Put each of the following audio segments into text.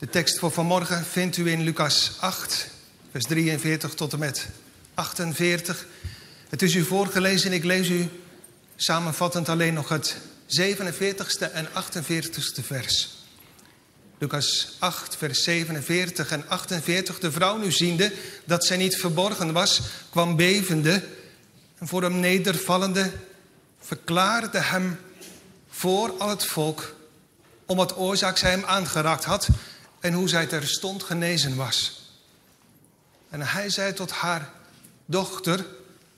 De tekst voor vanmorgen vindt u in Lucas 8, vers 43 tot en met 48. Het is u voorgelezen en ik lees u samenvattend alleen nog het 47ste en 48ste vers. Lucas 8, vers 47 en 48. De vrouw nu ziende dat zij niet verborgen was, kwam bevende en voor hem nedervallende verklaarde hem voor al het volk om wat oorzaak zij hem aangeraakt had en hoe zij terstond genezen was. En hij zei tot haar, dochter,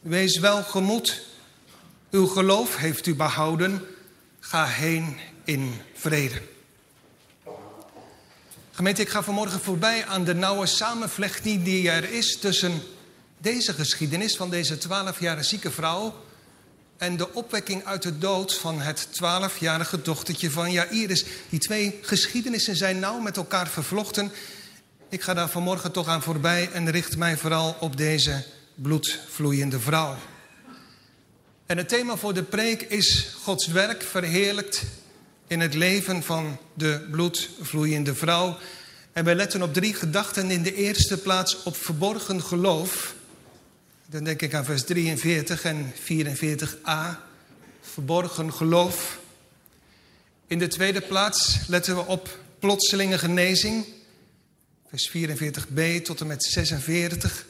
wees welgemoed, uw geloof heeft u behouden, ga heen in vrede. Gemeente, ik ga vanmorgen voorbij aan de nauwe samenvlechting die er is tussen deze geschiedenis van deze twaalfjarige zieke vrouw en de opwekking uit de dood van het twaalfjarige dochtertje van Jairus. Die twee geschiedenissen zijn nauw met elkaar vervlochten. Ik ga daar vanmorgen toch aan voorbij en richt mij vooral op deze bloedvloeiende vrouw. En het thema voor de preek is Gods werk verheerlijkt in het leven van de bloedvloeiende vrouw. En wij letten op drie gedachten. In de eerste plaats op verborgen geloof. Dan denk ik aan vers 43 en 44a. Verborgen geloof. In de tweede plaats letten we op plotselinge genezing. Vers 44b tot en met 46.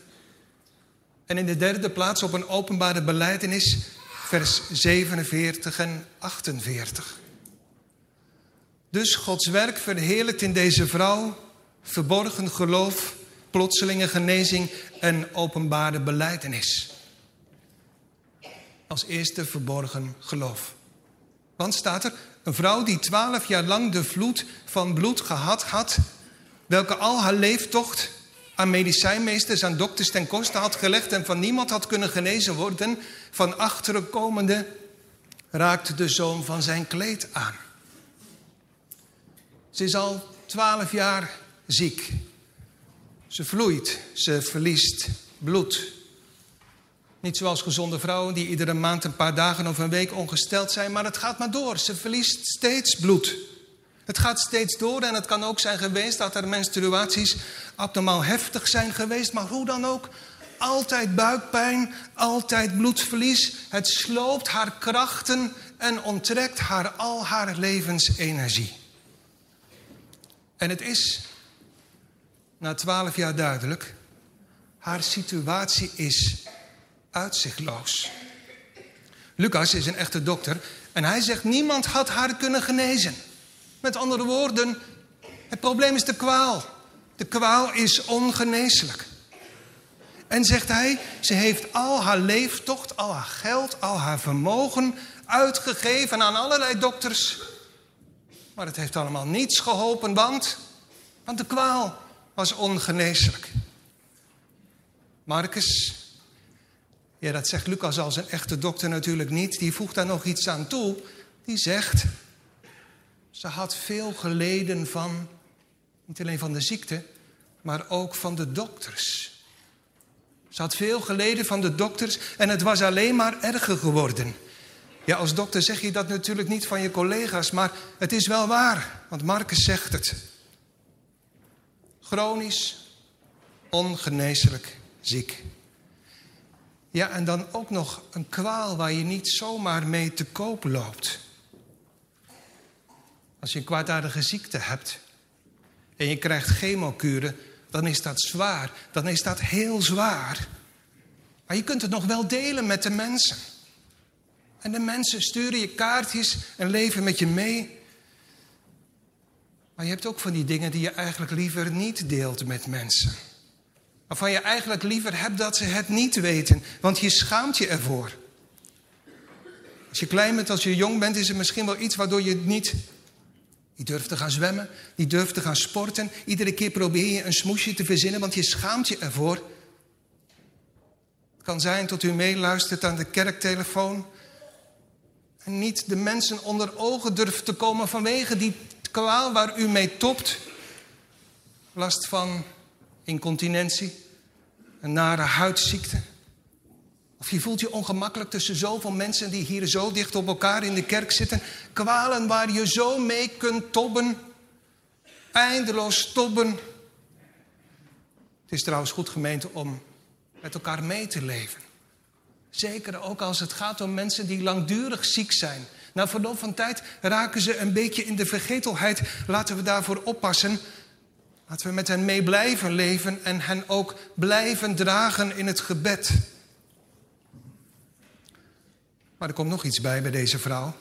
En in de derde plaats op een openbare beleidenis. Vers 47 en 48. Dus Gods werk verheerlijkt in deze vrouw verborgen geloof, plotselinge genezing en openbare beleidenis. Als eerste verborgen geloof. Want staat er, een vrouw die twaalf jaar lang de vloed van bloed gehad had, welke al haar leeftocht aan medicijnmeesters, aan dokters ten koste had gelegd en van niemand had kunnen genezen worden, van achteren komende raakte de zoom van zijn kleed aan. Ze is al twaalf jaar ziek. Ze vloeit, ze verliest bloed. Niet zoals gezonde vrouwen die iedere maand een paar dagen of een week ongesteld zijn, maar het gaat maar door. Ze verliest steeds bloed. Het gaat steeds door en het kan ook zijn geweest dat er menstruaties abnormaal heftig zijn geweest, maar hoe dan ook, altijd buikpijn, altijd bloedverlies. Het sloopt haar krachten en onttrekt haar al haar levensenergie. En het is na twaalf jaar duidelijk, haar situatie is uitzichtloos. Lucas is een echte dokter en hij zegt niemand had haar kunnen genezen. Met andere woorden, het probleem is de kwaal. De kwaal is ongeneeslijk. En zegt hij, ze heeft al haar leeftocht, al haar geld, al haar vermogen uitgegeven aan allerlei dokters. Maar het heeft allemaal niets geholpen, want, want de kwaal was ongeneeslijk. Marcus, ja, dat zegt Lucas als een echte dokter natuurlijk niet, die voegt daar nog iets aan toe. Die zegt, ze had veel geleden van, niet alleen van de ziekte, maar ook van de dokters. Ze had veel geleden van de dokters en het was alleen maar erger geworden. Ja, als dokter zeg je dat natuurlijk niet van je collega's, maar het is wel waar, want Marcus zegt het. Chronisch, ongeneeslijk ziek. Ja, en dan ook nog een kwaal waar je niet zomaar mee te koop loopt. Als je een kwaadaardige ziekte hebt en je krijgt chemokuren, dan is dat zwaar. Dan is dat heel zwaar. Maar je kunt het nog wel delen met de mensen. En de mensen sturen je kaartjes en leven met je mee. Maar je hebt ook van die dingen die je eigenlijk liever niet deelt met mensen. Waarvan je eigenlijk liever hebt dat ze het niet weten, want je schaamt je ervoor. Als je klein bent, als je jong bent, is er misschien wel iets waardoor je niet niet durft te gaan zwemmen, niet durft te gaan sporten. Iedere keer probeer je een smoesje te verzinnen, want je schaamt je ervoor. Het kan zijn tot u meeluistert aan de kerktelefoon. En niet de mensen onder ogen durft te komen vanwege die kwaal waar u mee topt. Last van incontinentie, een nare huidziekte. Of je voelt je ongemakkelijk tussen zoveel mensen die hier zo dicht op elkaar in de kerk zitten. Kwalen waar je zo mee kunt tobben. eindeloos tobben. Het is trouwens goed gemeente om met elkaar mee te leven. Zeker ook als het gaat om mensen die langdurig ziek zijn. Na verloop van tijd raken ze een beetje in de vergetelheid. Laten we daarvoor oppassen. Laten we met hen mee blijven leven en hen ook blijven dragen in het gebed. Maar er komt nog iets bij bij deze vrouw.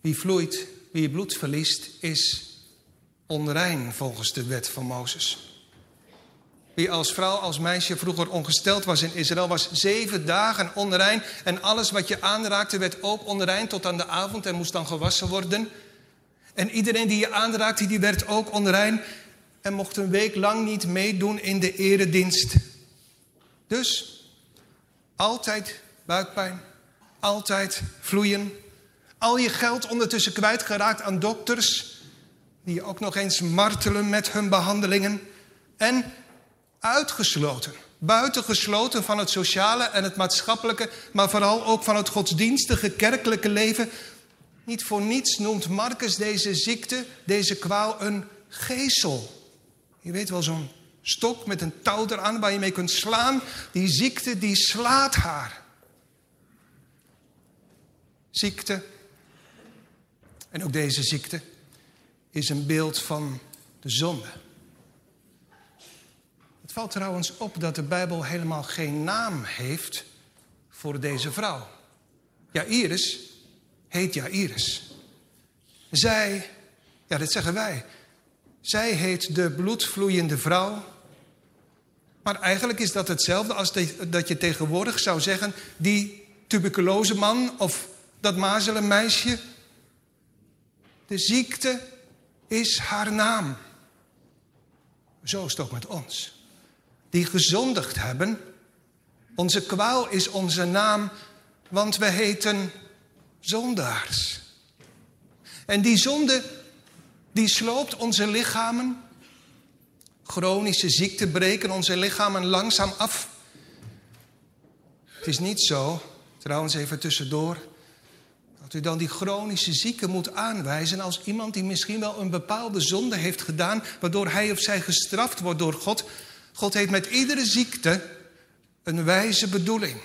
Wie vloeit, wie bloed verliest, is onrein volgens de wet van Mozes. Wie als vrouw, als meisje vroeger ongesteld was in Israël, was zeven dagen onrein. En alles wat je aanraakte werd ook onrein tot aan de avond en moest dan gewassen worden. En iedereen die je aanraakte, die werd ook onrein en mocht een week lang niet meedoen in de eredienst. Dus altijd buikpijn, altijd vloeien. Al je geld ondertussen kwijtgeraakt aan dokters, die je ook nog eens martelen met hun behandelingen. En uitgesloten, buitengesloten van het sociale en het maatschappelijke, maar vooral ook van het godsdienstige kerkelijke leven. Niet voor niets noemt Marcus deze ziekte, deze kwaal, een geesel. Je weet wel, zo'n stok met een touw eraan waar je mee kunt slaan. Die ziekte, die slaat haar. Ziekte. En ook deze ziekte is een beeld van de zonde. Het valt trouwens op dat de Bijbel helemaal geen naam heeft voor deze vrouw. Jairus heet Jairus. Zij, ja, dat zeggen wij. Zij heet de bloedvloeiende vrouw. Maar eigenlijk is dat hetzelfde als dat je tegenwoordig zou zeggen... die tuberculose man of dat mazelenmeisje. De ziekte is haar naam. Zo is het ook met ons die gezondigd hebben. Onze kwaal is onze naam, want we heten zondaars. En die zonde, die sloopt onze lichamen. Chronische ziekten breken onze lichamen langzaam af. Het is niet zo, trouwens even tussendoor, dat u dan die chronische zieke moet aanwijzen als iemand die misschien wel een bepaalde zonde heeft gedaan, waardoor hij of zij gestraft wordt door God. God heeft met iedere ziekte een wijze bedoeling.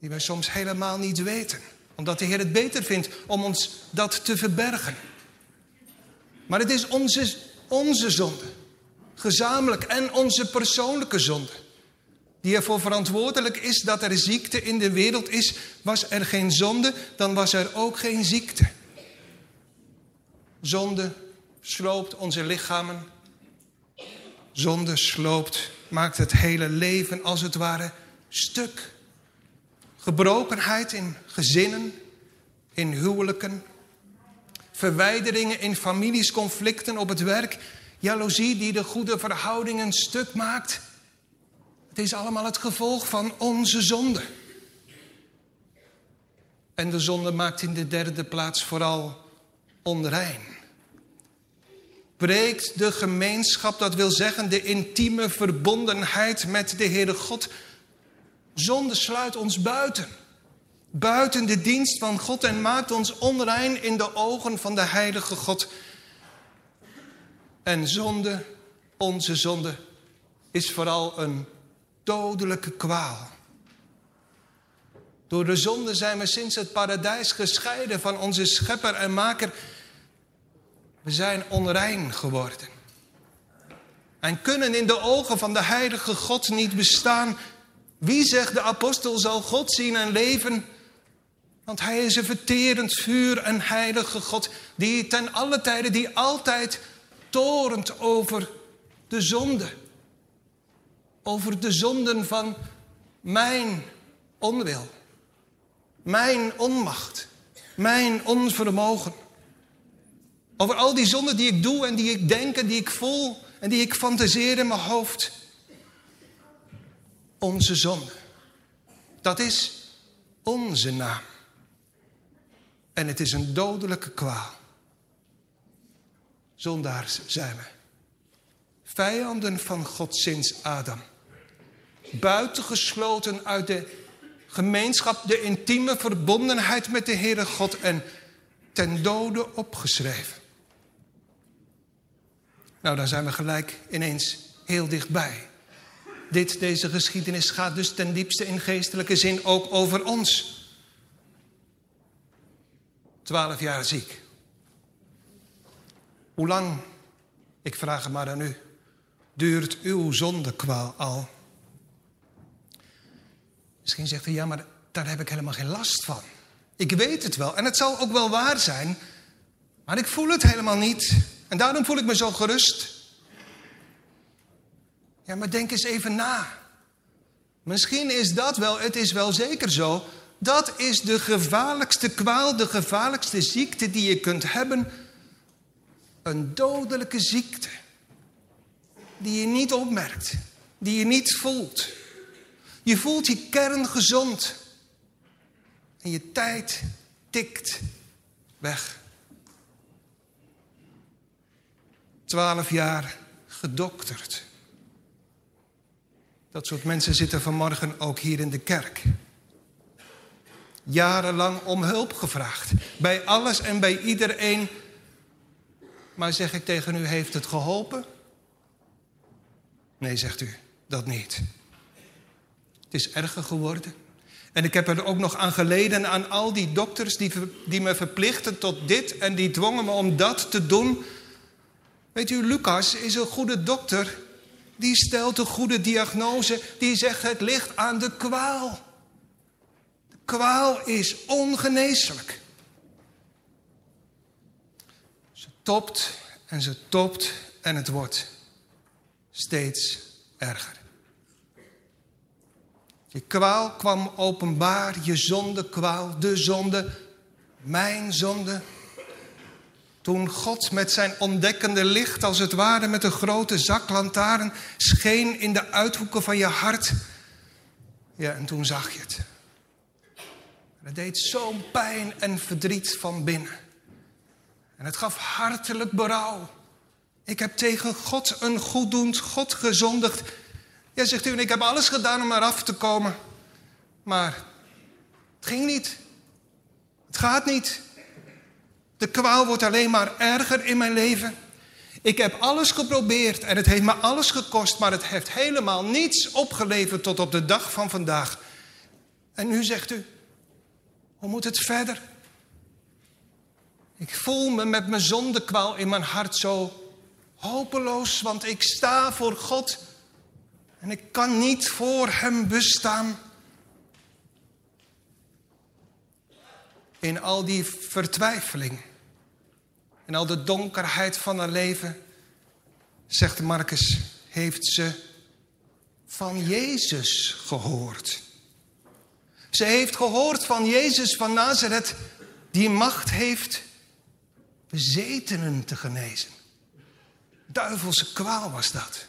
Die wij soms helemaal niet weten. Omdat de Heer het beter vindt om ons dat te verbergen. Maar het is onze, onze zonde. Gezamenlijk en onze persoonlijke zonde. Die ervoor verantwoordelijk is dat er ziekte in de wereld is. Was er geen zonde, dan was er ook geen ziekte. Zonde sloopt onze lichamen Zonde sloopt, maakt het hele leven als het ware stuk. Gebrokenheid in gezinnen, in huwelijken. Verwijderingen in families, conflicten op het werk. Jaloezie die de goede verhoudingen stuk maakt. Het is allemaal het gevolg van onze zonde. En de zonde maakt in de derde plaats vooral onrein breekt de gemeenschap, dat wil zeggen de intieme verbondenheid met de Heere God. Zonde sluit ons buiten. Buiten de dienst van God en maakt ons onrein in de ogen van de heilige God. En zonde, onze zonde, is vooral een dodelijke kwaal. Door de zonde zijn we sinds het paradijs gescheiden van onze schepper en maker we zijn onrein geworden. En kunnen in de ogen van de heilige God niet bestaan. Wie zegt de apostel zal God zien en leven? Want hij is een verterend vuur en heilige God. Die ten alle tijden, die altijd torent over de zonde. Over de zonden van mijn onwil. Mijn onmacht. Mijn onvermogen. Over al die zonden die ik doe en die ik denk en die ik voel en die ik fantaseer in mijn hoofd. Onze zonde. Dat is onze naam. En het is een dodelijke kwaal. Zondaars zijn we. Vijanden van God sinds Adam. Buitengesloten uit de gemeenschap, de intieme verbondenheid met de Heere God en ten dode opgeschreven. Nou, dan zijn we gelijk ineens heel dichtbij. Dit, deze geschiedenis gaat dus ten diepste in geestelijke zin ook over ons. Twaalf jaar ziek. Hoe lang, ik vraag het maar aan u, duurt uw zondekwaal al? Misschien zegt u, ja, maar daar heb ik helemaal geen last van. Ik weet het wel en het zal ook wel waar zijn, maar ik voel het helemaal niet. En daarom voel ik me zo gerust. Ja, maar denk eens even na. Misschien is dat wel, het is wel zeker zo. Dat is de gevaarlijkste kwaal, de gevaarlijkste ziekte die je kunt hebben. Een dodelijke ziekte. Die je niet opmerkt, die je niet voelt. Je voelt je kern gezond. En je tijd tikt weg. Twaalf jaar gedokterd. Dat soort mensen zitten vanmorgen ook hier in de kerk. Jarenlang om hulp gevraagd. Bij alles en bij iedereen. Maar zeg ik tegen u, heeft het geholpen? Nee, zegt u, dat niet. Het is erger geworden. En ik heb er ook nog aan geleden aan al die dokters die, die me verplichten tot dit en die dwongen me om dat te doen. Weet u, Lucas is een goede dokter. Die stelt een goede diagnose. Die zegt het ligt aan de kwaal. De kwaal is ongeneeslijk. Ze topt en ze topt en het wordt steeds erger. Je kwaal kwam openbaar, je zonde kwaal, de zonde, mijn zonde. Toen God met zijn ontdekkende licht, als het ware met een grote zaklantaarn, scheen in de uithoeken van je hart. Ja, en toen zag je het. Het deed zo'n pijn en verdriet van binnen. En het gaf hartelijk berouw. Ik heb tegen God een goeddoend God gezondigd ja, zegt u, en ik heb alles gedaan om eraf te komen. Maar het ging niet. Het gaat niet. De kwaal wordt alleen maar erger in mijn leven. Ik heb alles geprobeerd en het heeft me alles gekost, maar het heeft helemaal niets opgeleverd tot op de dag van vandaag. En nu zegt u, hoe moet het verder? Ik voel me met mijn zondekwaal in mijn hart zo hopeloos, want ik sta voor God en ik kan niet voor Hem bestaan. In al die vertwijfeling. In al de donkerheid van haar leven. Zegt Marcus, heeft ze van Jezus gehoord. Ze heeft gehoord van Jezus van Nazareth, die macht heeft bezetenen te genezen. Duivelse kwaal was dat.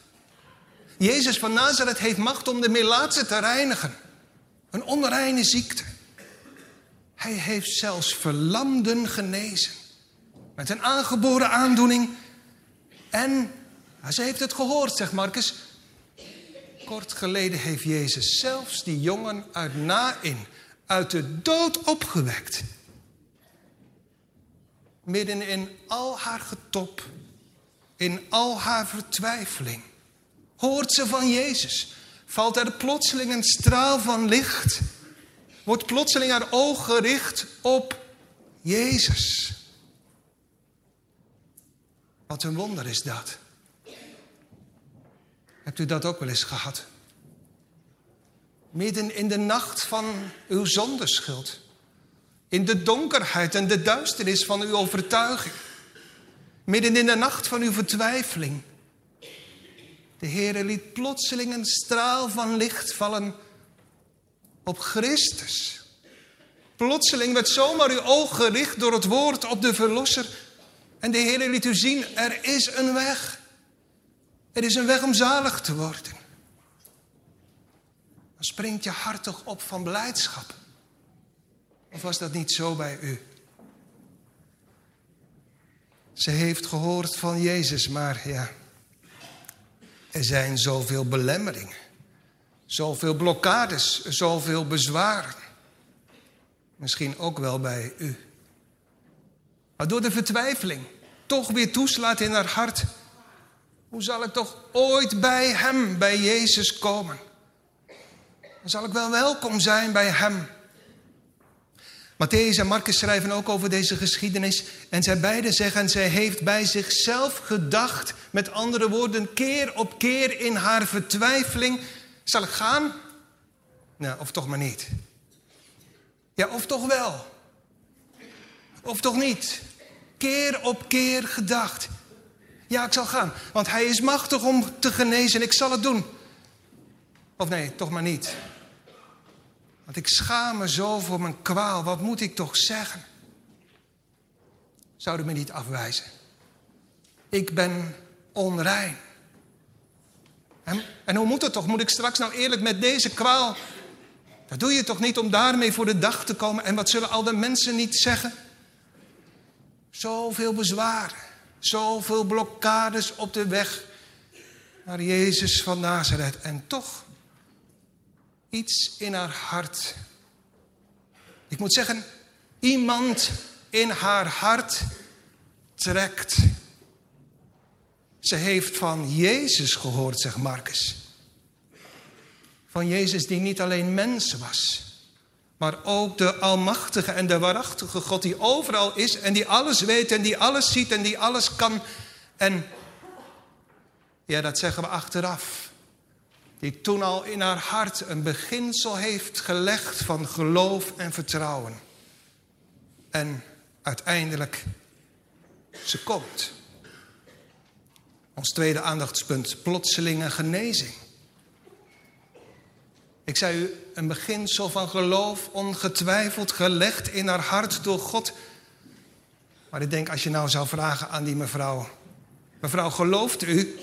Jezus van Nazareth heeft macht om de melaatse te reinigen. Een onreine ziekte. Hij heeft zelfs verlamden genezen. Met een aangeboren aandoening. En ze heeft het gehoord, zegt Marcus. Kort geleden heeft Jezus zelfs die jongen uit Nain uit de dood opgewekt. Midden in al haar getop, in al haar vertwijfeling hoort ze van Jezus. Valt er plotseling een straal van licht. Wordt plotseling haar oog gericht op Jezus. Wat een wonder is dat. Hebt u dat ook wel eens gehad? Midden in de nacht van uw zondeschuld. In de donkerheid en de duisternis van uw overtuiging. Midden in de nacht van uw vertwijfeling de Heere liet plotseling een straal van licht vallen op Christus. Plotseling werd zomaar uw oog gericht door het woord op de Verlosser. En de Heer liet u zien, er is een weg. Er is een weg om zalig te worden. Dan springt je hart toch op van blijdschap. Of was dat niet zo bij u? Ze heeft gehoord van Jezus, maar ja, er zijn zoveel belemmeringen, zoveel blokkades, zoveel bezwaren. Misschien ook wel bij u. Maar door de vertwijfeling toch weer toeslaat in haar hart. Hoe zal ik toch ooit bij Hem, bij Jezus komen? Dan zal ik wel welkom zijn bij Hem. Matthäus en Marcus schrijven ook over deze geschiedenis. En zij beiden zeggen, zij heeft bij zichzelf gedacht. Met andere woorden, keer op keer in haar vertwijfeling. Zal ik gaan? Nou, of toch maar niet. Ja, of toch wel. Of toch niet. Keer op keer gedacht. Ja, ik zal gaan. Want hij is machtig om te genezen. Ik zal het doen. Of nee, toch maar niet. Want ik schaam me zo voor mijn kwaal. Wat moet ik toch zeggen? Zouden me niet afwijzen. Ik ben onrein. En, hoe moet het toch? Moet ik straks nou eerlijk met deze kwaal... Dat doe je toch niet om daarmee voor de dag te komen. En wat zullen al de mensen niet zeggen? Zoveel bezwaren. Zoveel blokkades op de weg naar Jezus van Nazareth. En toch iets in haar hart. Ik moet zeggen, iemand in haar hart trekt. Ze heeft van Jezus gehoord, zegt Marcus. Van Jezus die niet alleen mens was, maar ook de almachtige en de waarachtige God die overal is en die alles weet en die alles ziet en die alles kan. En ja, dat zeggen we achteraf die toen al in haar hart een beginsel heeft gelegd van geloof en vertrouwen. En uiteindelijk, ze komt. Ons tweede aandachtspunt, plotselinge genezing. Ik zei u, een beginsel van geloof, ongetwijfeld gelegd in haar hart door God. Maar ik denk, als je nou zou vragen aan die mevrouw... Mevrouw, gelooft u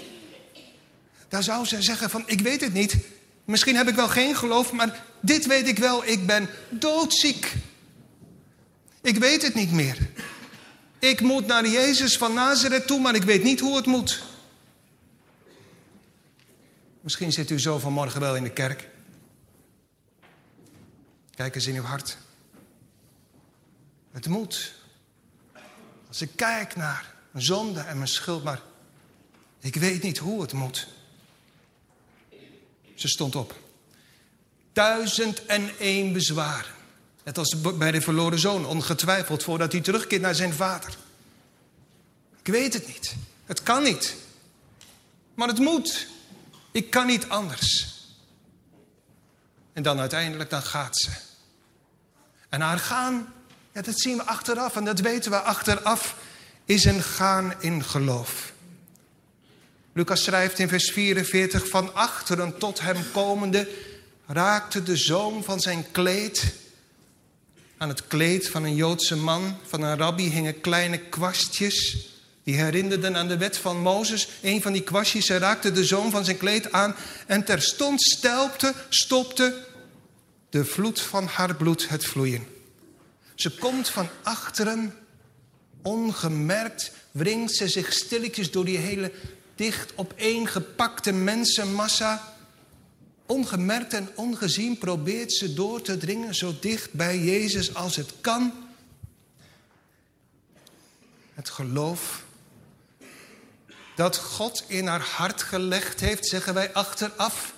daar zou ze zeggen van, ik weet het niet. Misschien heb ik wel geen geloof, maar dit weet ik wel. Ik ben doodziek. Ik weet het niet meer. Ik moet naar Jezus van Nazareth toe, maar ik weet niet hoe het moet. Misschien zit u zo vanmorgen wel in de kerk. Kijk eens in uw hart. Het moet. Als ik kijk naar mijn zonde en mijn schuld, maar ik weet niet hoe het moet. Ze stond op. Duizend en één bezwaren. Net als bij de verloren zoon, ongetwijfeld voordat hij terugkeert naar zijn vader. Ik weet het niet. Het kan niet. Maar het moet. Ik kan niet anders. En dan uiteindelijk, dan gaat ze. En haar gaan, ja, dat zien we achteraf en dat weten we achteraf, is een gaan in geloof. Lucas schrijft in vers 44, van achteren tot hem komende raakte de zoom van zijn kleed. Aan het kleed van een Joodse man, van een rabbi, hingen kleine kwastjes. Die herinnerden aan de wet van Mozes. Een van die kwastjes raakte de zoom van zijn kleed aan. En terstond stelpte, stopte de vloed van haar bloed het vloeien. Ze komt van achteren, ongemerkt, wringt ze zich stilletjes door die hele dicht opeengepakte mensenmassa. Ongemerkt en ongezien probeert ze door te dringen zo dicht bij Jezus als het kan. Het geloof dat God in haar hart gelegd heeft, zeggen wij achteraf.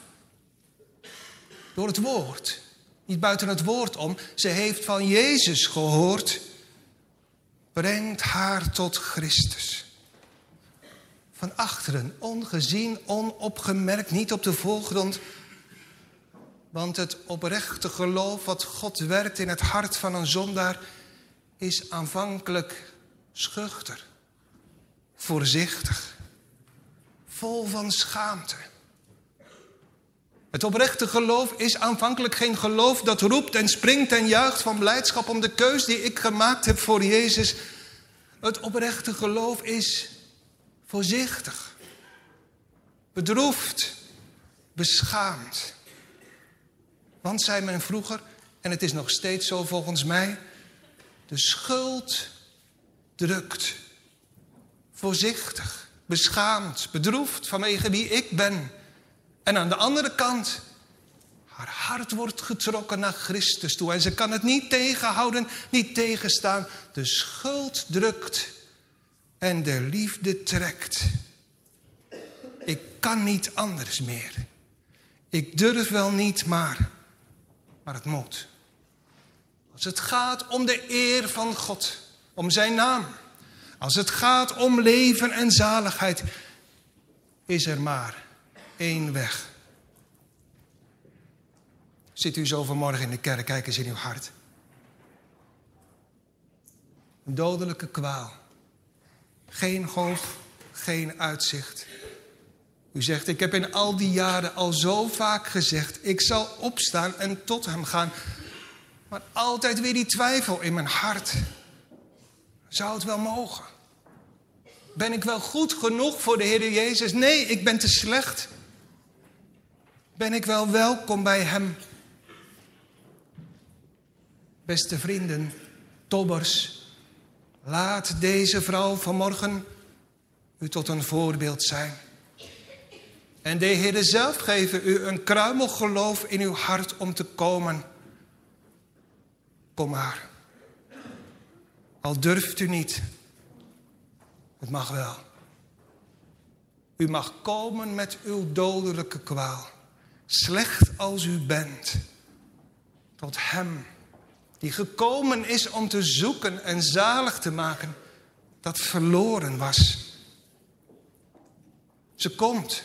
Door het woord. Niet buiten het woord om. Ze heeft van Jezus gehoord. Brengt haar tot Christus van achteren, ongezien, onopgemerkt, niet op de voorgrond. Want het oprechte geloof wat God werkt in het hart van een zondaar is aanvankelijk schuchter, voorzichtig, vol van schaamte. Het oprechte geloof is aanvankelijk geen geloof dat roept en springt en juicht van blijdschap om de keus die ik gemaakt heb voor Jezus. Het oprechte geloof is voorzichtig, bedroefd, beschaamd. Want, zei men vroeger, en het is nog steeds zo volgens mij, de schuld drukt. Voorzichtig, beschaamd, bedroefd vanwege wie ik ben. En aan de andere kant, haar hart wordt getrokken naar Christus toe. En ze kan het niet tegenhouden, niet tegenstaan. De schuld drukt en de liefde trekt. kan niet anders meer. Ik durf wel niet, maar, maar het moet. Als het gaat om de eer van God, om zijn naam. Als het gaat om leven en zaligheid, is er maar één weg. Zit u zo vanmorgen in de kerk, kijk eens in uw hart. Een dodelijke kwaal. Geen hoop, geen uitzicht. U zegt, ik heb in al die jaren al zo vaak gezegd, ik zal opstaan en tot hem gaan. Maar altijd weer die twijfel in mijn hart. Zou het wel mogen? Ben ik wel goed genoeg voor de Heer Jezus? Nee, ik ben te slecht. Ben ik wel welkom bij Hem? Beste vrienden, tobbers, laat deze vrouw vanmorgen u tot een voorbeeld zijn. En de Heer zelf geven u een kruimelgeloof in uw hart om te komen. Kom maar. Al durft u niet, het mag wel. U mag komen met uw dodelijke kwaal. Slecht als u bent. Tot Hem die gekomen is om te zoeken en zalig te maken dat verloren was. Ze komt.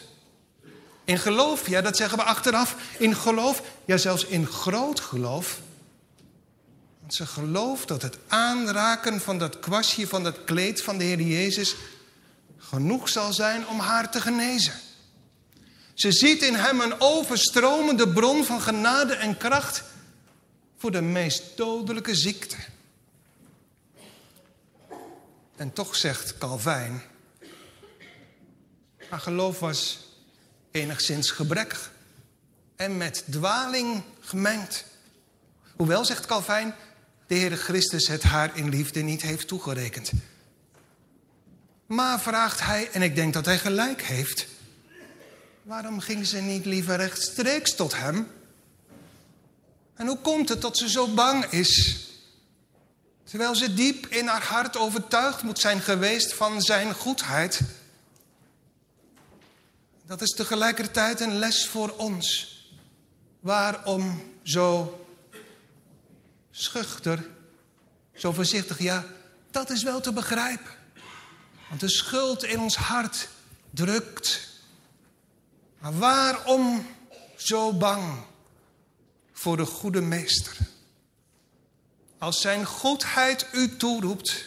In geloof, ja, dat zeggen we achteraf. In geloof, ja, zelfs in groot geloof. Want ze gelooft dat het aanraken van dat kwastje, van dat kleed van de Heer Jezus genoeg zal zijn om haar te genezen. Ze ziet in hem een overstromende bron van genade en kracht voor de meest dodelijke ziekte. En toch zegt Calvijn, haar geloof was enigszins gebrekkig en met dwaling gemengd. Hoewel, zegt Calvijn, de Heere Christus het haar in liefde niet heeft toegerekend. Maar vraagt hij, en ik denk dat hij gelijk heeft, waarom ging ze niet liever rechtstreeks tot hem? En hoe komt het dat ze zo bang is? Terwijl ze diep in haar hart overtuigd moet zijn geweest van zijn goedheid. Dat is tegelijkertijd een les voor ons. Waarom zo schuchter, zo voorzichtig? Ja, dat is wel te begrijpen. Want de schuld in ons hart drukt. Maar waarom zo bang? voor de goede meester. Als zijn goedheid u toeroept,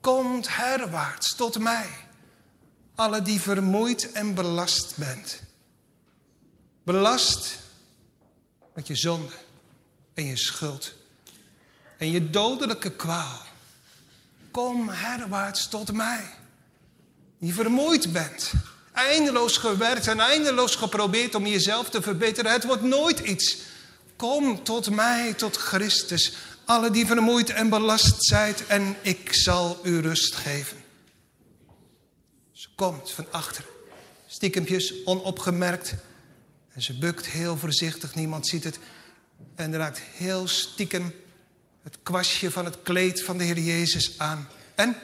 komt herwaarts tot mij, alle die vermoeid en belast bent. Belast met je zonde en je schuld en je dodelijke kwaal. Kom herwaarts tot mij, die vermoeid bent, eindeloos gewerkt en eindeloos geprobeerd om jezelf te verbeteren. Het wordt nooit iets Kom tot mij, tot Christus, alle die vermoeid en belast zijt, en ik zal u rust geven. Ze komt van achter, stiekempjes, onopgemerkt. En ze bukt heel voorzichtig, niemand ziet het. En raakt heel stiekem het kwastje van het kleed van de Heer Jezus aan. En,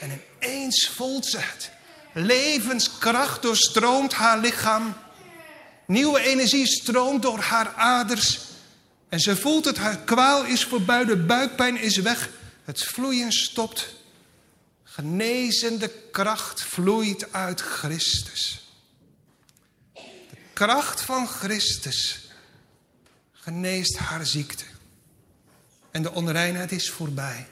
en ineens voelt ze het. Levenskracht doorstroomt haar lichaam. Nieuwe energie stroomt door haar aders. En ze voelt het, haar kwaal is voorbij, de buikpijn is weg. Het vloeien stopt. Genezende kracht vloeit uit Christus. De kracht van Christus geneest haar ziekte. En de onreinheid is voorbij.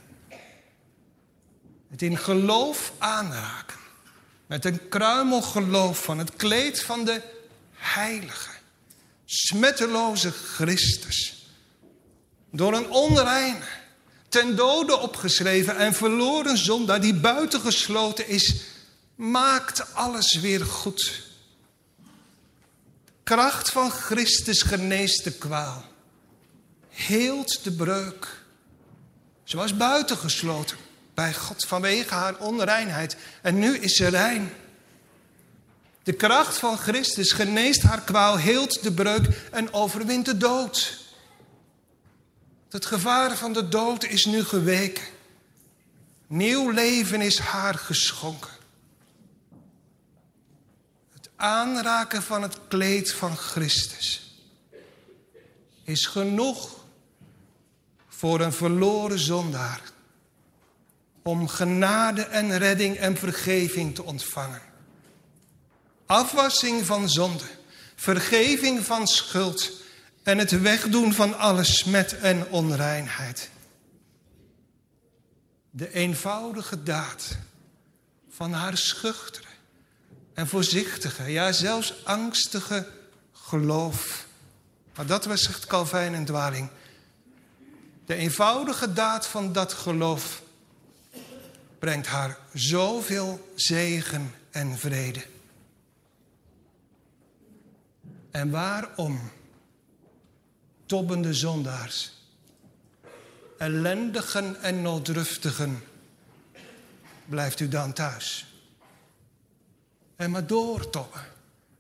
Het in geloof aanraken. Met een kruimelgeloof van het kleed van de heilige, smetteloze Christus. Door een onreine, ten dode opgeschreven en verloren zondaar die buitengesloten is, maakt alles weer goed. De kracht van Christus geneest de kwaal, heelt de breuk. Ze was buitengesloten bij God vanwege haar onreinheid en nu is ze rein. De kracht van Christus geneest haar kwaal, heelt de breuk en overwint de dood. Het gevaar van de dood is nu geweken. Nieuw leven is haar geschonken. Het aanraken van het kleed van Christus is genoeg voor een verloren zondaar om genade en redding en vergeving te ontvangen. Afwassing van zonde, vergeving van schuld en het wegdoen van alle smet en onreinheid. De eenvoudige daad van haar schuchtere en voorzichtige, ja zelfs angstige geloof. Maar dat was, zegt Calvijn en Dwaling. De eenvoudige daad van dat geloof brengt haar zoveel zegen en vrede. En waarom, tobbende zondaars, ellendigen en nooddruftigen, blijft u dan thuis? En maar doortobben.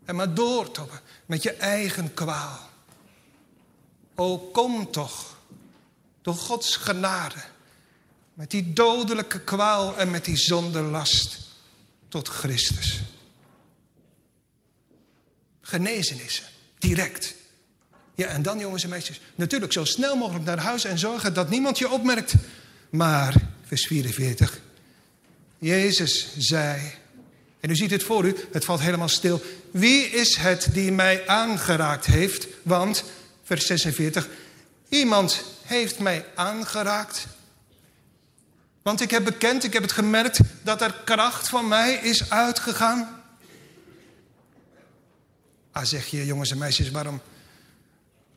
En maar doortobben met je eigen kwaal. O, kom toch, door Gods genade, met die dodelijke kwaal en met die zonderlast tot Christus. Genezenissen, direct. Ja, en dan jongens en meisjes, natuurlijk zo snel mogelijk naar huis en zorgen dat niemand je opmerkt. Maar, vers 44, Jezus zei, en u ziet het voor u, het valt helemaal stil. Wie is het die mij aangeraakt heeft? Want, vers 46, iemand heeft mij aangeraakt. Want ik heb bekend, ik heb het gemerkt dat er kracht van mij is uitgegaan. Ah, zeg je jongens en meisjes, waarom,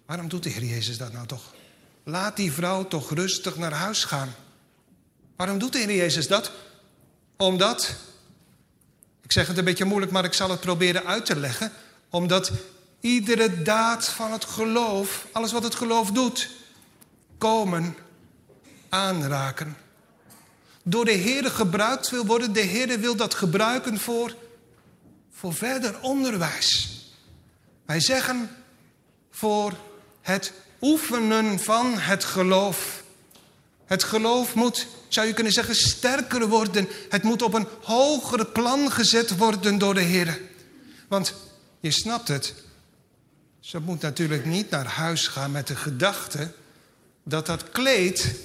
waarom doet de Heer Jezus dat nou toch? Laat die vrouw toch rustig naar huis gaan. Waarom doet de Heer Jezus dat? Omdat ik zeg het een beetje moeilijk, maar ik zal het proberen uit te leggen. Omdat iedere daad van het geloof, alles wat het geloof doet, komen, aanraken. Door de Heer gebruikt wil worden. De Heer wil dat gebruiken voor, voor verder onderwijs. Wij zeggen voor het oefenen van het geloof. Het geloof moet zou je kunnen zeggen, sterker worden. Het moet op een hogere plan gezet worden door de Heer. Want je snapt het. Ze moet natuurlijk niet naar huis gaan met de gedachte dat dat kleed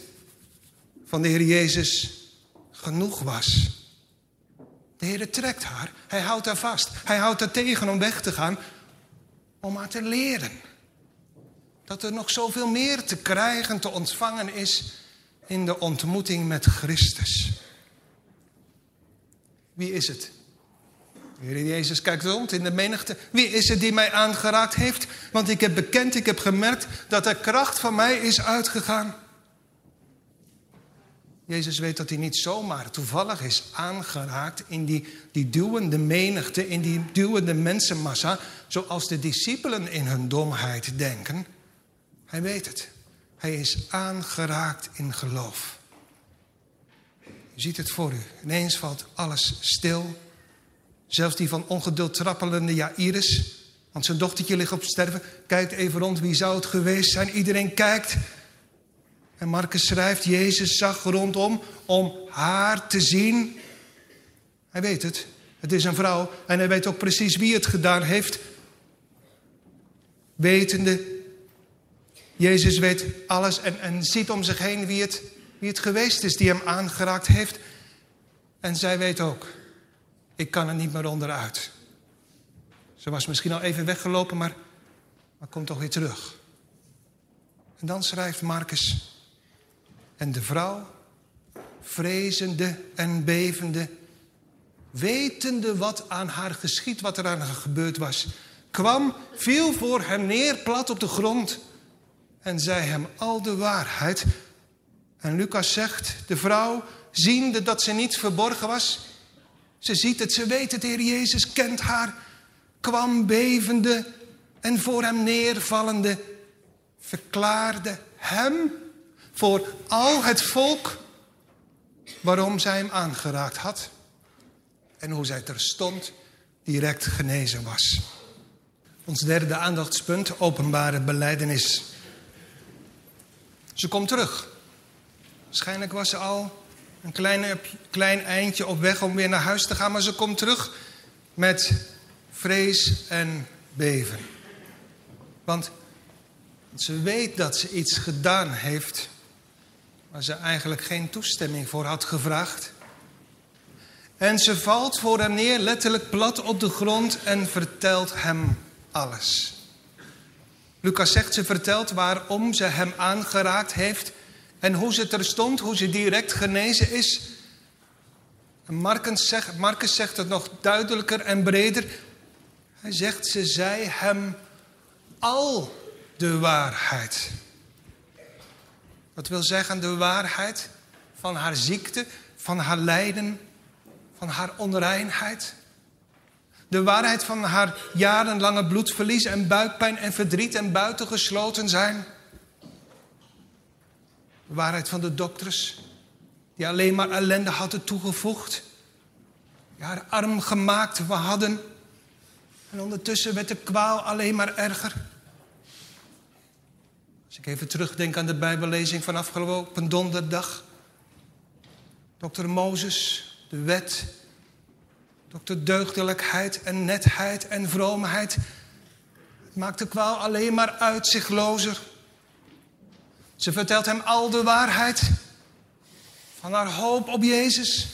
van de Heer Jezus genoeg was. De Heer trekt haar. Hij houdt haar vast. Hij houdt haar tegen om weg te gaan. Om haar te leren. Dat er nog zoveel meer te krijgen, te ontvangen is in de ontmoeting met Christus. Wie is het? Heer Jezus kijkt rond in de menigte. Wie is het die mij aangeraakt heeft? Want ik heb bekend, ik heb gemerkt dat de kracht van mij is uitgegaan. Jezus weet dat hij niet zomaar toevallig is aangeraakt in die, die duwende menigte, in die duwende mensenmassa, zoals de discipelen in hun domheid denken. Hij weet het. Hij is aangeraakt in geloof. U ziet het voor u. Ineens valt alles stil. Zelfs die van ongeduld trappelende Jairus. Want zijn dochtertje ligt op sterven. Kijkt even rond, wie zou het geweest zijn? Iedereen kijkt. En Marcus schrijft, Jezus zag rondom om haar te zien. Hij weet het. Het is een vrouw. En hij weet ook precies wie het gedaan heeft. Wetende Jezus weet alles en, en ziet om zich heen wie het, wie het geweest is die hem aangeraakt heeft. En zij weet ook, ik kan er niet meer onderuit. Ze was misschien al even weggelopen, maar, maar komt toch weer terug. En dan schrijft Marcus, en de vrouw, vrezende en bevende, wetende wat aan haar geschied, wat er aan haar gebeurd was, kwam, viel voor hem neer, plat op de grond en zei hem al de waarheid. En Lucas zegt, de vrouw, ziende dat ze niet verborgen was, ze ziet het, ze weet het, Heer Jezus kent haar, kwam bevende en voor hem neervallende, verklaarde hem voor al het volk waarom zij hem aangeraakt had en hoe zij terstond direct genezen was. Ons derde aandachtspunt, openbare beleidenis. Ze komt terug. Waarschijnlijk was ze al een kleine, klein eindje op weg om weer naar huis te gaan, maar ze komt terug met vrees en beven. Want ze weet dat ze iets gedaan heeft waar ze eigenlijk geen toestemming voor had gevraagd. En ze valt voor hem neer, letterlijk plat op de grond en vertelt hem alles. Lucas zegt, ze vertelt waarom ze hem aangeraakt heeft en hoe ze terstond, hoe ze direct genezen is. Marcus zegt, Marcus zegt het nog duidelijker en breder. Hij zegt, ze zei hem al de waarheid. Wat wil zeggen de waarheid van haar ziekte, van haar lijden, van haar onreinheid? De waarheid van haar jarenlange bloedverlies en buikpijn en verdriet en buitengesloten zijn? De waarheid van de dokters, die alleen maar ellende hadden toegevoegd. Haar arm gemaakt we hadden. En ondertussen werd de kwaal alleen maar erger. Als ik even terugdenk aan de Bijbellezing van afgelopen donderdag. Dokter Mozes, de wet, dokter deugdelijkheid en netheid en vroomheid. Het maakt de kwaal alleen maar uitzichtlozer. Ze vertelt hem al de waarheid van haar hoop op Jezus.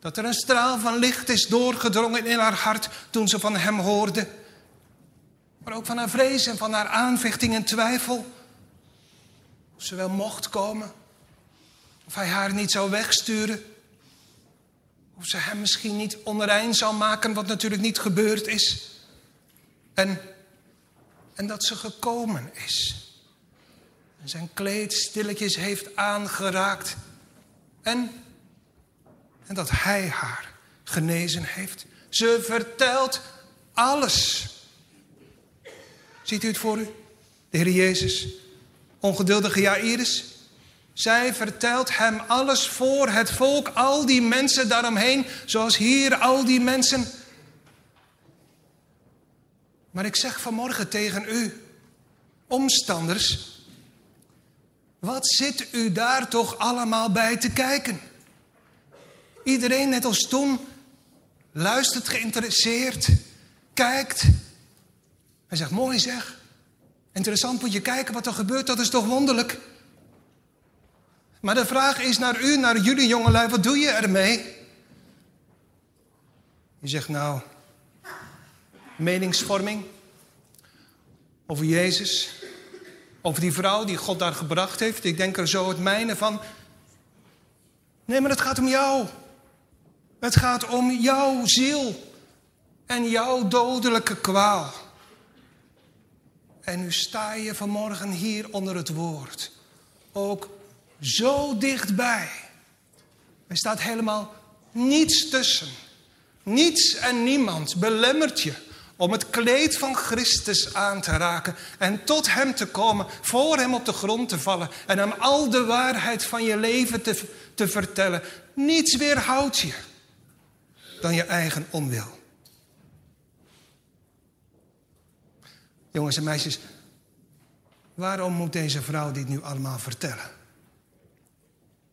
Dat er een straal van licht is doorgedrongen in haar hart toen ze van hem hoorde. Maar ook van haar vrees en van haar aanvechting en twijfel. Of ze wel mocht komen. Of hij haar niet zou wegsturen. Of ze hem misschien niet onrein zou maken, wat natuurlijk niet gebeurd is. En, en dat ze gekomen is. Zijn kleed stilletjes heeft aangeraakt. En, en dat hij haar genezen heeft. Ze vertelt alles. Ziet u het voor u? De Heer Jezus, ongeduldige Jairus. Zij vertelt hem alles voor het volk, al die mensen daaromheen, zoals hier al die mensen. Maar ik zeg vanmorgen tegen u, omstanders, wat zit u daar toch allemaal bij te kijken? Iedereen, net als toen, luistert geïnteresseerd, kijkt. Hij zegt, mooi zeg. Interessant moet je kijken wat er gebeurt, dat is toch wonderlijk. Maar de vraag is naar u, naar jullie jongelui, wat doe je ermee? Je zegt nou, meningsvorming over Jezus, over die vrouw die God daar gebracht heeft. Ik denk er zo het mijne van. Nee, maar het gaat om jou. Het gaat om jouw ziel en jouw dodelijke kwaal. En nu sta je vanmorgen hier onder het woord. Ook zo dichtbij. Er staat helemaal niets tussen. Niets en niemand belemmert je om het kleed van Christus aan te raken en tot Hem te komen, voor Hem op de grond te vallen en Hem al de waarheid van je leven te, te vertellen. Niets weerhoudt je dan je eigen onwil. Jongens en meisjes, waarom moet deze vrouw dit nu allemaal vertellen?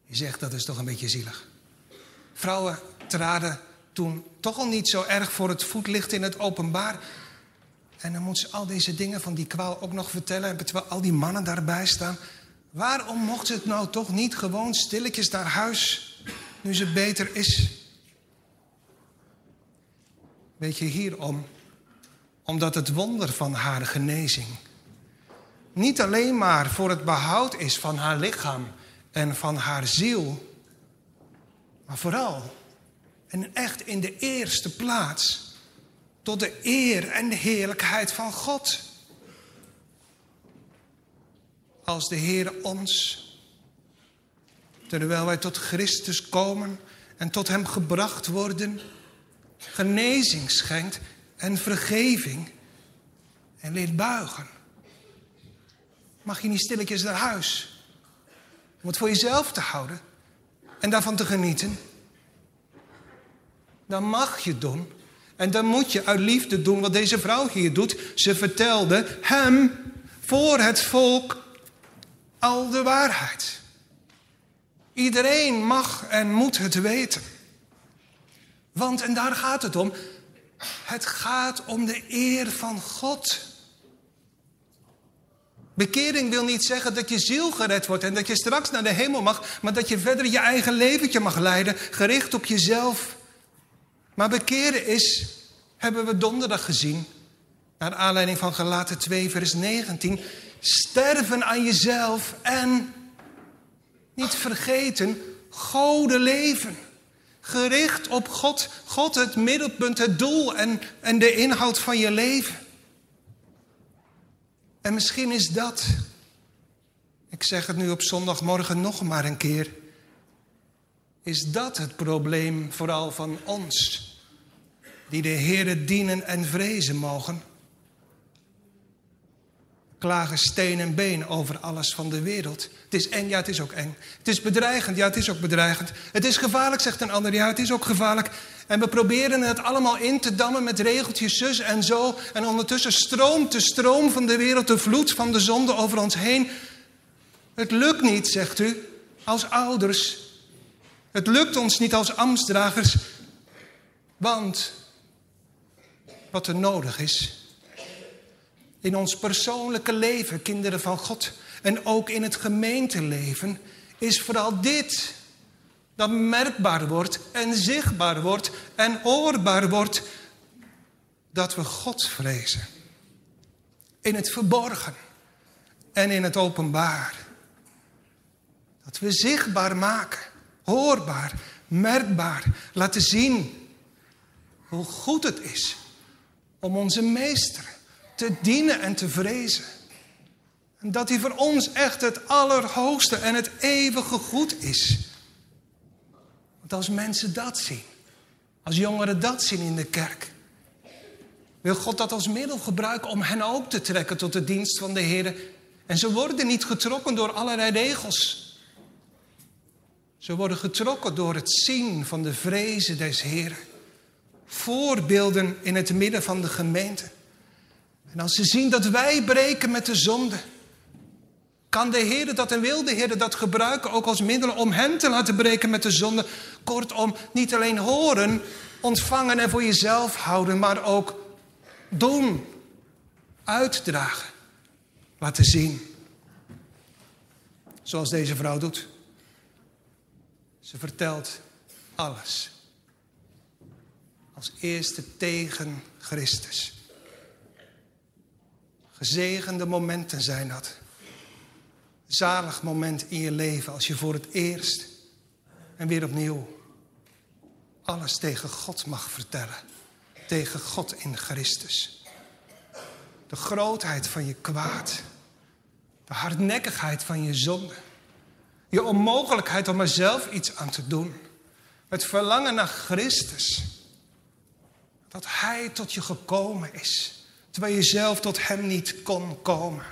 Je zegt dat is toch een beetje zielig. Vrouwen traden toen toch al niet zo erg voor het voetlicht in het openbaar. En dan moet ze al deze dingen van die kwaal ook nog vertellen, terwijl al die mannen daarbij staan. Waarom mocht ze het nou toch niet gewoon stilletjes naar huis, nu ze beter is? Weet je hierom? Omdat het wonder van haar genezing niet alleen maar voor het behoud is van haar lichaam en van haar ziel, maar vooral en echt in de eerste plaats tot de eer en de heerlijkheid van God. Als de Heer ons, terwijl wij tot Christus komen en tot Hem gebracht worden, genezing schenkt en vergeving en leert buigen. Mag je niet stilletjes naar huis? Om het voor jezelf te houden en daarvan te genieten. Dan mag je doen. En dan moet je uit liefde doen wat deze vrouw hier doet. Ze vertelde hem voor het volk al de waarheid. Iedereen mag en moet het weten. Want, en daar gaat het om, Het gaat om de eer van God. Bekering wil niet zeggen dat je ziel gered wordt en dat je straks naar de hemel mag, maar dat je verder je eigen leventje mag leiden, gericht op jezelf. Maar bekeren is, hebben we donderdag gezien, naar aanleiding van Galaten 2, vers 19, sterven aan jezelf en niet vergeten, goden leven. Gericht op God, God het middelpunt, het doel en, en de inhoud van je leven. En misschien is dat, ik zeg het nu op zondagmorgen nog maar een keer, is dat het probleem vooral van ons, die de Heere dienen en vrezen mogen klagen steen en been over alles van de wereld. Het is eng, ja, het is ook eng. Het is bedreigend, ja, het is ook bedreigend. Het is gevaarlijk, zegt een ander, ja, het is ook gevaarlijk. En we proberen het allemaal in te dammen met regeltjes zus en zo. En ondertussen stroomt de stroom van de wereld, de vloed van de zonde over ons heen. Het lukt niet, zegt u, als ouders. Het lukt ons niet als ambtsdragers. Want wat er nodig is, in ons persoonlijke leven, kinderen van God, en ook in het gemeenteleven, is vooral dit dat merkbaar wordt en zichtbaar wordt en hoorbaar wordt dat we God vrezen. In het verborgen en in het openbaar. Dat we zichtbaar maken, hoorbaar, merkbaar, laten zien hoe goed het is om onze meester te dienen en te vrezen. En dat hij voor ons echt het allerhoogste en het eeuwige goed is. Want als mensen dat zien, als jongeren dat zien in de kerk, wil God dat als middel gebruiken om hen ook te trekken tot de dienst van de Heer. En ze worden niet getrokken door allerlei regels. Ze worden getrokken door het zien van de vrezen des Heeren. Voorbeelden in het midden van de gemeente. En als ze zien dat wij breken met de zonde, kan de Heer dat en wil de Heer dat gebruiken ook als middel om hen te laten breken met de zonde. Kortom, niet alleen horen, ontvangen en voor jezelf houden, maar ook doen, uitdragen, laten zien. Zoals deze vrouw doet. Ze vertelt alles. Als eerste tegen Christus. Gezegende momenten zijn dat. Zalig moment in je leven als je voor het eerst en weer opnieuw alles tegen God mag vertellen. Tegen God in Christus. De grootheid van je kwaad. De hardnekkigheid van je zonde. Je onmogelijkheid om er zelf iets aan te doen. Het verlangen naar Christus. Dat Hij tot je gekomen is. Terwijl je zelf tot Hem niet kon komen.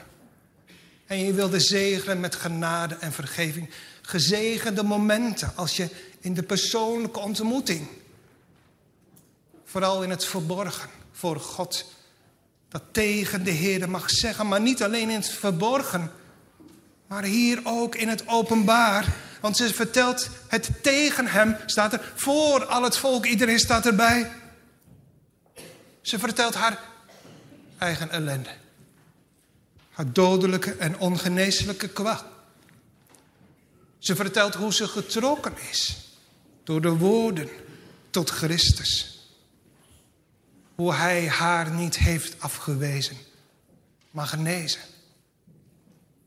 En je wilde zegenen met genade en vergeving. Gezegende momenten als je in de persoonlijke ontmoeting. Vooral in het verborgen voor God. Dat tegen de Heer mag zeggen. Maar niet alleen in het verborgen. Maar hier ook in het openbaar. Want ze vertelt het tegen hem. Staat er voor al het volk. Iedereen staat erbij. Ze vertelt haar eigen ellende. Haar dodelijke en ongeneeslijke kwaal. Ze vertelt hoe ze getrokken is door de woorden tot Christus. Hoe hij haar niet heeft afgewezen, maar genezen.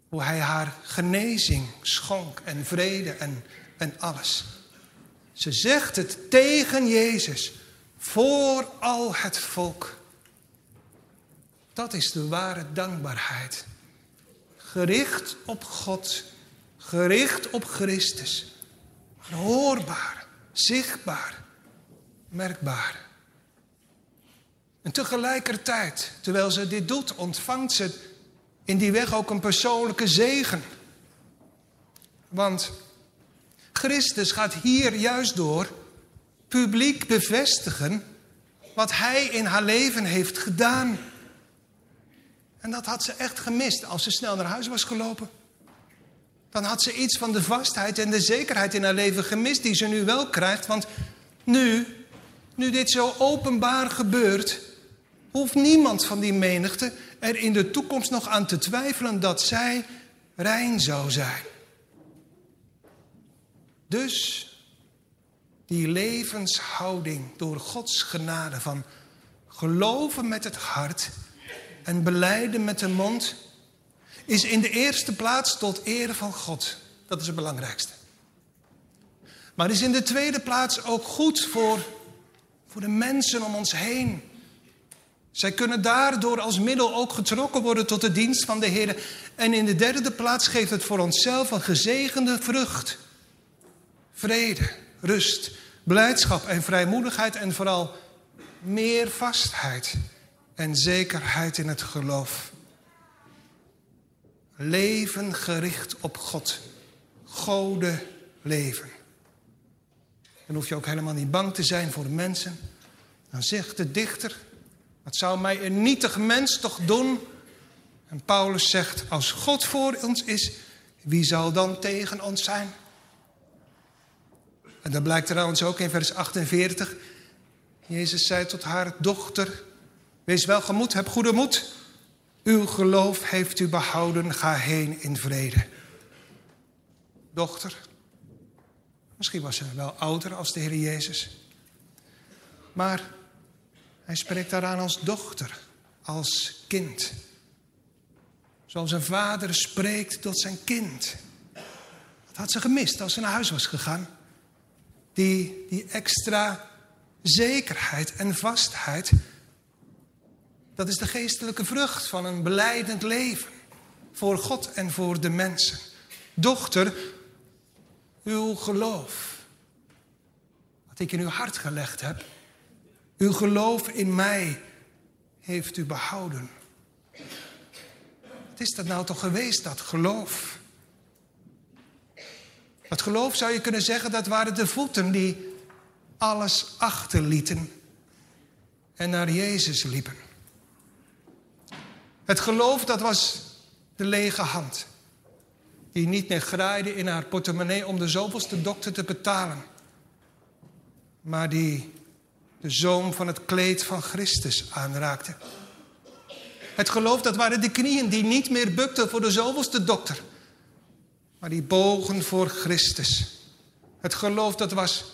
Hoe hij haar genezing schonk en vrede en, en alles. Ze zegt het tegen Jezus voor al het volk. Dat is de ware dankbaarheid. Gericht op God, gericht op Christus. Hoorbaar, zichtbaar, merkbaar. En tegelijkertijd, terwijl ze dit doet, ontvangt ze in die weg ook een persoonlijke zegen. Want Christus gaat hier juist door publiek bevestigen wat Hij in haar leven heeft gedaan. En dat had ze echt gemist als ze snel naar huis was gelopen. Dan had ze iets van de vastheid en de zekerheid in haar leven gemist die ze nu wel krijgt. Want nu Nu dit zo openbaar gebeurt, hoeft niemand van die menigte er in de toekomst nog aan te twijfelen dat zij rein zou zijn. Dus die levenshouding door Gods genade van geloven met het hart en beleiden met de mond, is in de eerste plaats tot ere van God. Dat is het belangrijkste. Maar is in de tweede plaats ook goed voor, voor de mensen om ons heen. Zij kunnen daardoor als middel ook getrokken worden tot de dienst van de Heer. En in de derde plaats geeft het voor onszelf een gezegende vrucht. Vrede, rust, blijdschap en vrijmoedigheid en vooral meer vastheid en zekerheid in het geloof. Leven gericht op God. Gode leven. Dan hoef je ook helemaal niet bang te zijn voor mensen. Dan zegt de dichter, wat zou mij een nietig mens toch doen? En Paulus zegt, als God voor ons is, wie zal dan tegen ons zijn? En dat blijkt trouwens ook in vers 48. Jezus zei tot haar dochter, wees welgemoed, heb goede moed. Uw geloof heeft u behouden, ga heen in vrede. Dochter, misschien was ze wel ouder als de Heer Jezus. Maar hij spreekt daaraan als dochter, als kind. Zoals een vader spreekt tot zijn kind. Dat had ze gemist als ze naar huis was gegaan. Die, die extra zekerheid en vastheid. Dat is de geestelijke vrucht van een beleidend leven. Voor God en voor de mensen. Dochter, uw geloof. Wat ik in uw hart gelegd heb. Uw geloof in mij heeft u behouden. Wat is dat nou toch geweest, dat geloof? Dat geloof zou je kunnen zeggen, dat waren de voeten die alles achterlieten en naar Jezus liepen. Het geloof, dat was de lege hand. Die niet meer graaide in haar portemonnee om de zoveelste dokter te betalen. Maar die de zoom van het kleed van Christus aanraakte. Het geloof, dat waren de knieën die niet meer bukten voor de zoveelste dokter maar die bogen voor Christus. Het geloof, dat was,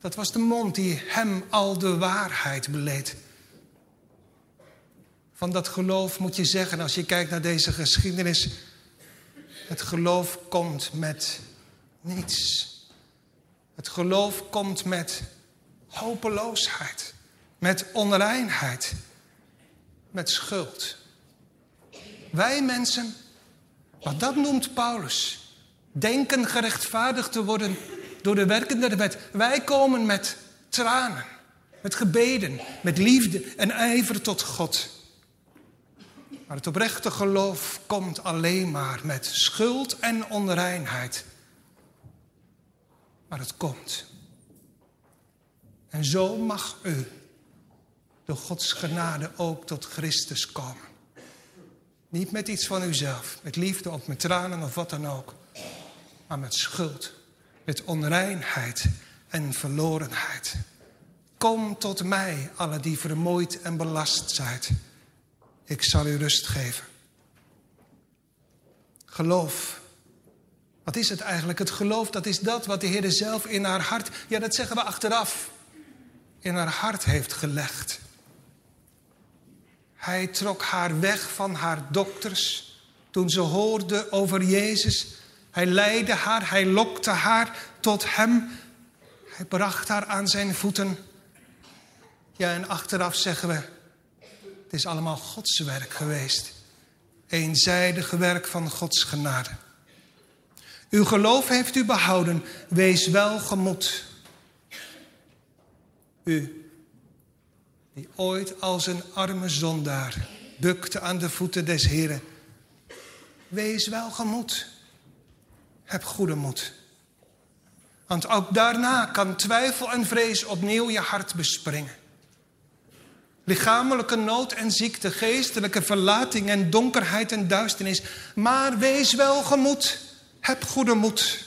dat was de mond die hem al de waarheid beleed. Van dat geloof moet je zeggen, als je kijkt naar deze geschiedenis... het geloof komt met niets. Het geloof komt met hopeloosheid, met onreinheid, met schuld. Wij mensen, wat dat noemt Paulus, denken gerechtvaardigd te worden door de werken der wet. Wij komen met tranen, met gebeden, met liefde en ijver tot God. Maar het oprechte geloof komt alleen maar met schuld en onreinheid. Maar het komt. En zo mag u door Gods genade ook tot Christus komen. Niet met iets van uzelf, met liefde of met tranen of wat dan ook maar met schuld, met onreinheid en verlorenheid. Kom tot mij, alle die vermoeid en belast zijn. Ik zal u rust geven. Geloof. Wat is het eigenlijk? Het geloof, dat is dat wat de Heer zelf in haar hart, ja dat zeggen we achteraf, in haar hart heeft gelegd. Hij trok haar weg van haar dokters toen ze hoorde over Jezus hij leidde haar, hij lokte haar tot hem. Hij bracht haar aan zijn voeten. Ja, en achteraf zeggen we, het is allemaal Gods werk geweest. Eenzijdige werk van Gods genade. Uw geloof heeft u behouden, wees welgemoed. U, die ooit als een arme zondaar bukte aan de voeten des Heren, wees welgemoed. Heb goede moed. Want ook daarna kan twijfel en vrees opnieuw je hart bespringen. Lichamelijke nood en ziekte, geestelijke verlating en donkerheid en duisternis. Maar wees wel gemoed. Heb goede moed.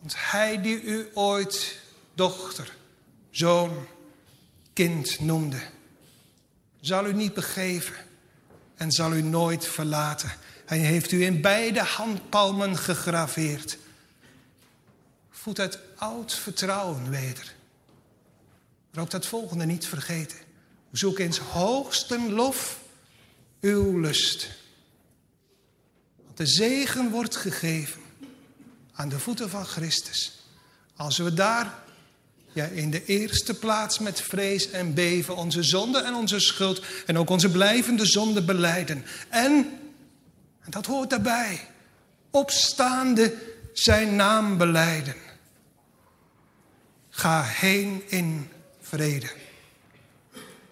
Want hij die u ooit, dochter, zoon, kind noemde, zal u niet begeven en zal u nooit verlaten. Hij heeft u in beide handpalmen gegraveerd. Voed het oud vertrouwen weder. Maar ook dat volgende niet vergeten. Zoek eens hoogsten lof uw lust. Want de zegen wordt gegeven aan de voeten van Christus. Als we daar ja, in de eerste plaats met vrees en beven onze zonde en onze schuld en ook onze blijvende zonde beleiden. En, en dat hoort daarbij, opstaande zijn naam beleiden. Ga heen in vrede.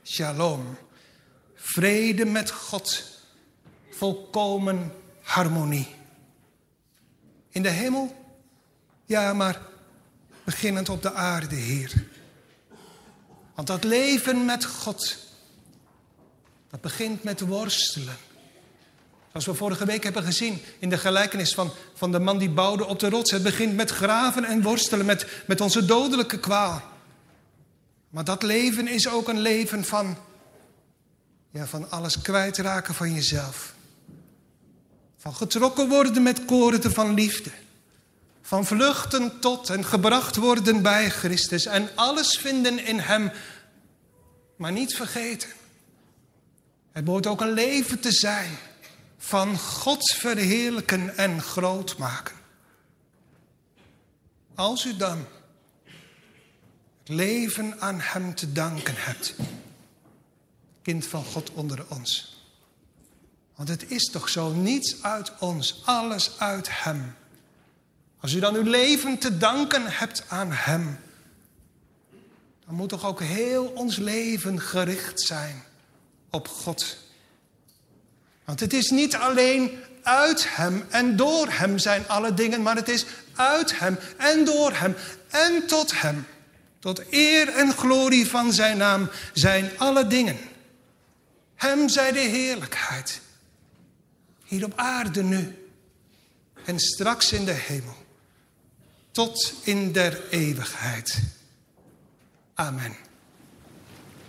Shalom. Vrede met God. Volkomen harmonie. In de hemel? Ja, maar beginnend op de aarde, Heer. Want dat leven met God, dat begint met worstelen. Zoals we vorige week hebben gezien in de gelijkenis van, van de man die bouwde op de rots. Het begint met graven en worstelen, met, met onze dodelijke kwaal. Maar dat leven is ook een leven van, ja, van alles kwijtraken van jezelf. Van getrokken worden met koorden van liefde. Van vluchten tot en gebracht worden bij Christus. En alles vinden in Hem. Maar niet vergeten. Het moet ook een leven te zijn van God verheerlijken en groot maken. Als u dan het leven aan Hem te danken hebt, kind van God onder ons. Want het is toch zo, niets uit ons, alles uit Hem. Als u dan uw leven te danken hebt aan Hem, dan moet toch ook heel ons leven gericht zijn op God. Want het is niet alleen uit Hem en door Hem zijn alle dingen, maar het is uit Hem en door Hem en tot Hem. Tot eer en glorie van Zijn naam zijn alle dingen. Hem zij de heerlijkheid. Hier op aarde nu en straks in de hemel. Tot in der eeuwigheid. Amen.